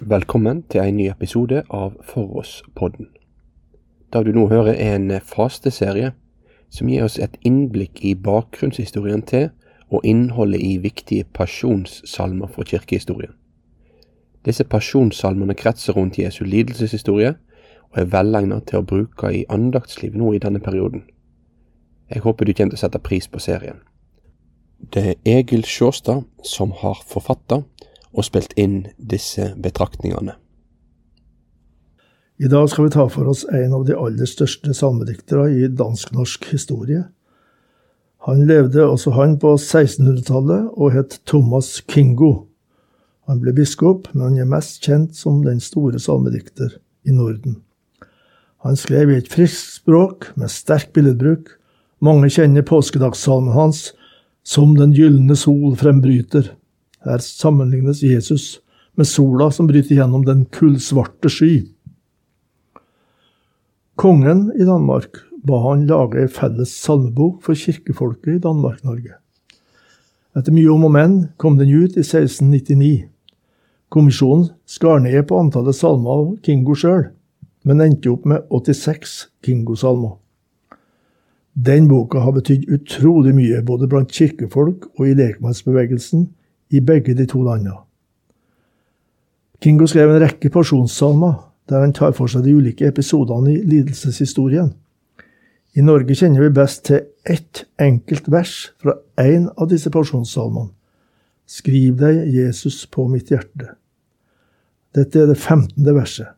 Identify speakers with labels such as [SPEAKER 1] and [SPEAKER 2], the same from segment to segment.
[SPEAKER 1] Velkommen til en ny episode av For oss-podden. Det du nå hører er en fasteserie som gir oss et innblikk i bakgrunnshistorien til og innholdet i viktige pasjonssalmer fra kirkehistorien. Disse pasjonssalmene kretser rundt Jesu lidelseshistorie og er velegnet til å bruke i andaktsliv nå i denne perioden. Jeg håper du kommer til å sette pris på serien. Det er Egil Sjåstad som har forfatta og spilt inn disse betraktningene.
[SPEAKER 2] I dag skal vi ta for oss en av de aller største salmediktere i dansk-norsk historie. Han levde også han på 1600-tallet og het Thomas Kingo. Han ble biskop, men han er mest kjent som den store salmedikter i Norden. Han skrev i et friskt språk med sterk billedbruk. Mange kjenner påskedagssalmen hans som Den gylne sol frembryter. Her sammenlignes Jesus med sola som bryter gjennom den kullsvarte sky. Kongen i Danmark ba han lage ei felles salmebok for kirkefolket i Danmark-Norge. Etter mye om og men kom den ut i 1699. Kommisjonen skar ned på antallet salmer av Kingo sjøl, men endte opp med 86 Kingo-salmer. Den boka har betydd utrolig mye både blant kirkefolk og i lekmannsbevegelsen i begge de to landene. Kingo skrev en rekke porsjonssalmer, der han tar for seg de ulike episodene i lidelseshistorien. I Norge kjenner vi best til ett enkelt vers fra én av disse pasjonssalmene. Skriv deg, Jesus, på mitt hjerte. Dette er det femtende verset.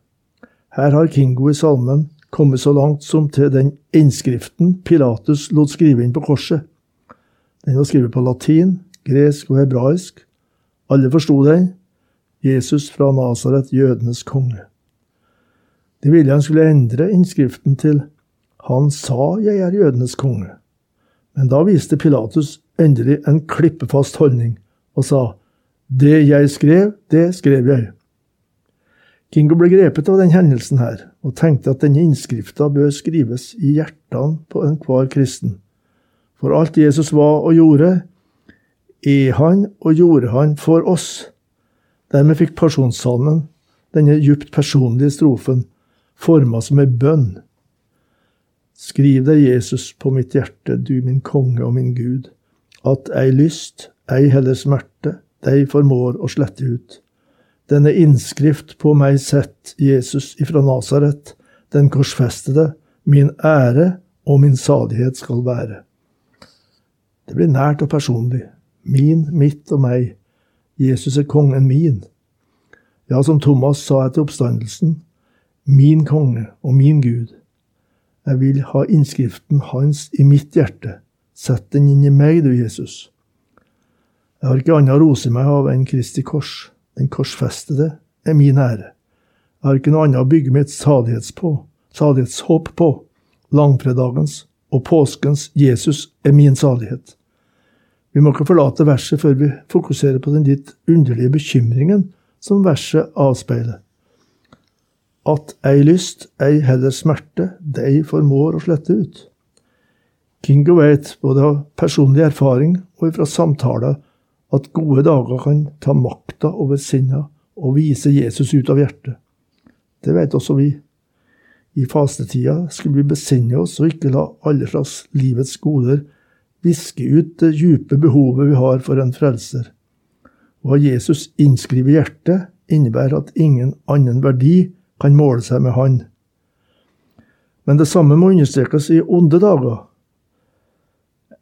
[SPEAKER 2] Her har Kingo i salmen kommet så langt som til den innskriften Pilatus lot skrive inn på korset. Den var skrevet på latin, gresk og hebraisk. Alle forsto den. Jesus fra Nasaret, jødenes konge. De ville han skulle endre innskriften til Han sa jeg er jødenes konge. Men da viste Pilatus endelig en klippefast holdning og sa det jeg skrev, det skrev jeg. Kingo ble grepet av den hendelsen her, og tenkte at denne innskrifta bør skrives i hjertene på enhver kristen. For alt Jesus var og gjorde, er han og gjorde han for oss. Dermed fikk pasjonssalmen, denne djupt personlige strofen, forma som ei bønn. Skriv deg, Jesus, på mitt hjerte, du min konge og min Gud, at ei lyst, ei heller smerte, deg formår å slette ut. Denne innskrift på meg sett, Jesus ifra Nasaret, den korsfestede, min ære og min salighet skal være. Det blir nært og personlig. Min, mitt og meg. Jesus er kongen min. Ja, som Thomas sa etter oppstandelsen, min konge og min Gud. Jeg vil ha innskriften hans i mitt hjerte. Sett den inn i meg, du Jesus. Jeg har ikke annet å rose meg av enn Kristi kors. Den korsfestede er min ære. Jeg har ikke noe annet å bygge mitt salighetshåp på. Langfredagens og påskens Jesus er min salighet. Vi må ikke forlate verset før vi fokuserer på den litt underlige bekymringen som verset avspeiler. At ei lyst, ei heller smerte, dei formår å slette ut. Kingo vet, både av personlig erfaring og fra samtaler, at gode dager kan ta makta over sinna og vise Jesus ut av hjertet. Det vet også vi. I fastetida skulle vi besinne oss og ikke la alle slags livets goder viske ut det djupe behovet vi har for en frelser. Å ha Jesus innskrevet i hjertet innebærer at ingen annen verdi kan måle seg med Han. Men det samme må understrekes i onde dager.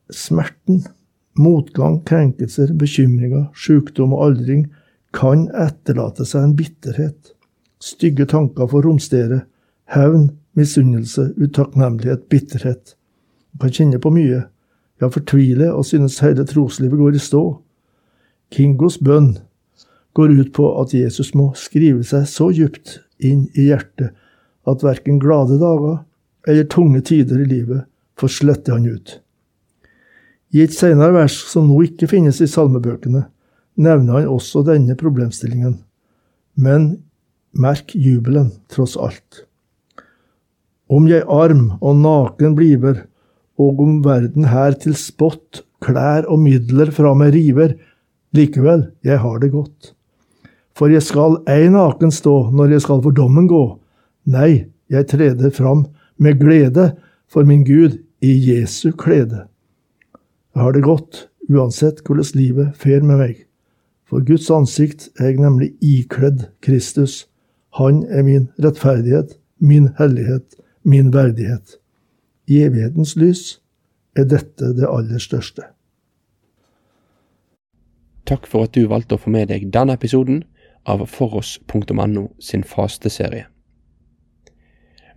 [SPEAKER 2] Smerten, motgang, krenkelser, bekymringer, sykdom og aldring kan etterlate seg en bitterhet. Stygge tanker får romstere. Hevn, misunnelse, utakknemlighet, bitterhet. Man kan kjenne på mye ja, fortvile og synes hele troslivet går i stå. Kingos bønn går ut på at Jesus må skrive seg så djupt inn i hjertet at verken glade dager eller tunge tider i livet får slette han ut. I et senere vers, som nå ikke finnes i salmebøkene, nevner han også denne problemstillingen. Men merk jubelen, tross alt. Om jeg arm og naken bliver, og om verden her til spott, klær og midler fra meg river, likevel, jeg har det godt. For jeg skal ei naken stå når jeg skal for dommen gå. Nei, jeg treder fram med glede for min Gud i Jesu klede. Jeg har det godt, uansett hvordan livet fer med meg. For Guds ansikt er jeg nemlig ikledd Kristus. Han er min rettferdighet, min hellighet, min verdighet. I evighetens lys er dette det aller største.
[SPEAKER 1] Takk for at du valgte å få med deg denne episoden av foross.no sin fasteserie.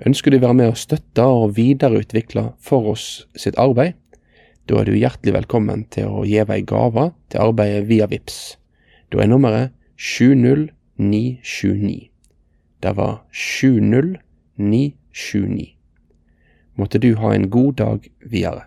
[SPEAKER 1] Ønsker du være med å støtte og videreutvikle Foross sitt arbeid? Da er du hjertelig velkommen til å gi ei gave til arbeidet via VIPS. Da er nummeret 70979. Det var 70979. Måtte du ha en god dag videre.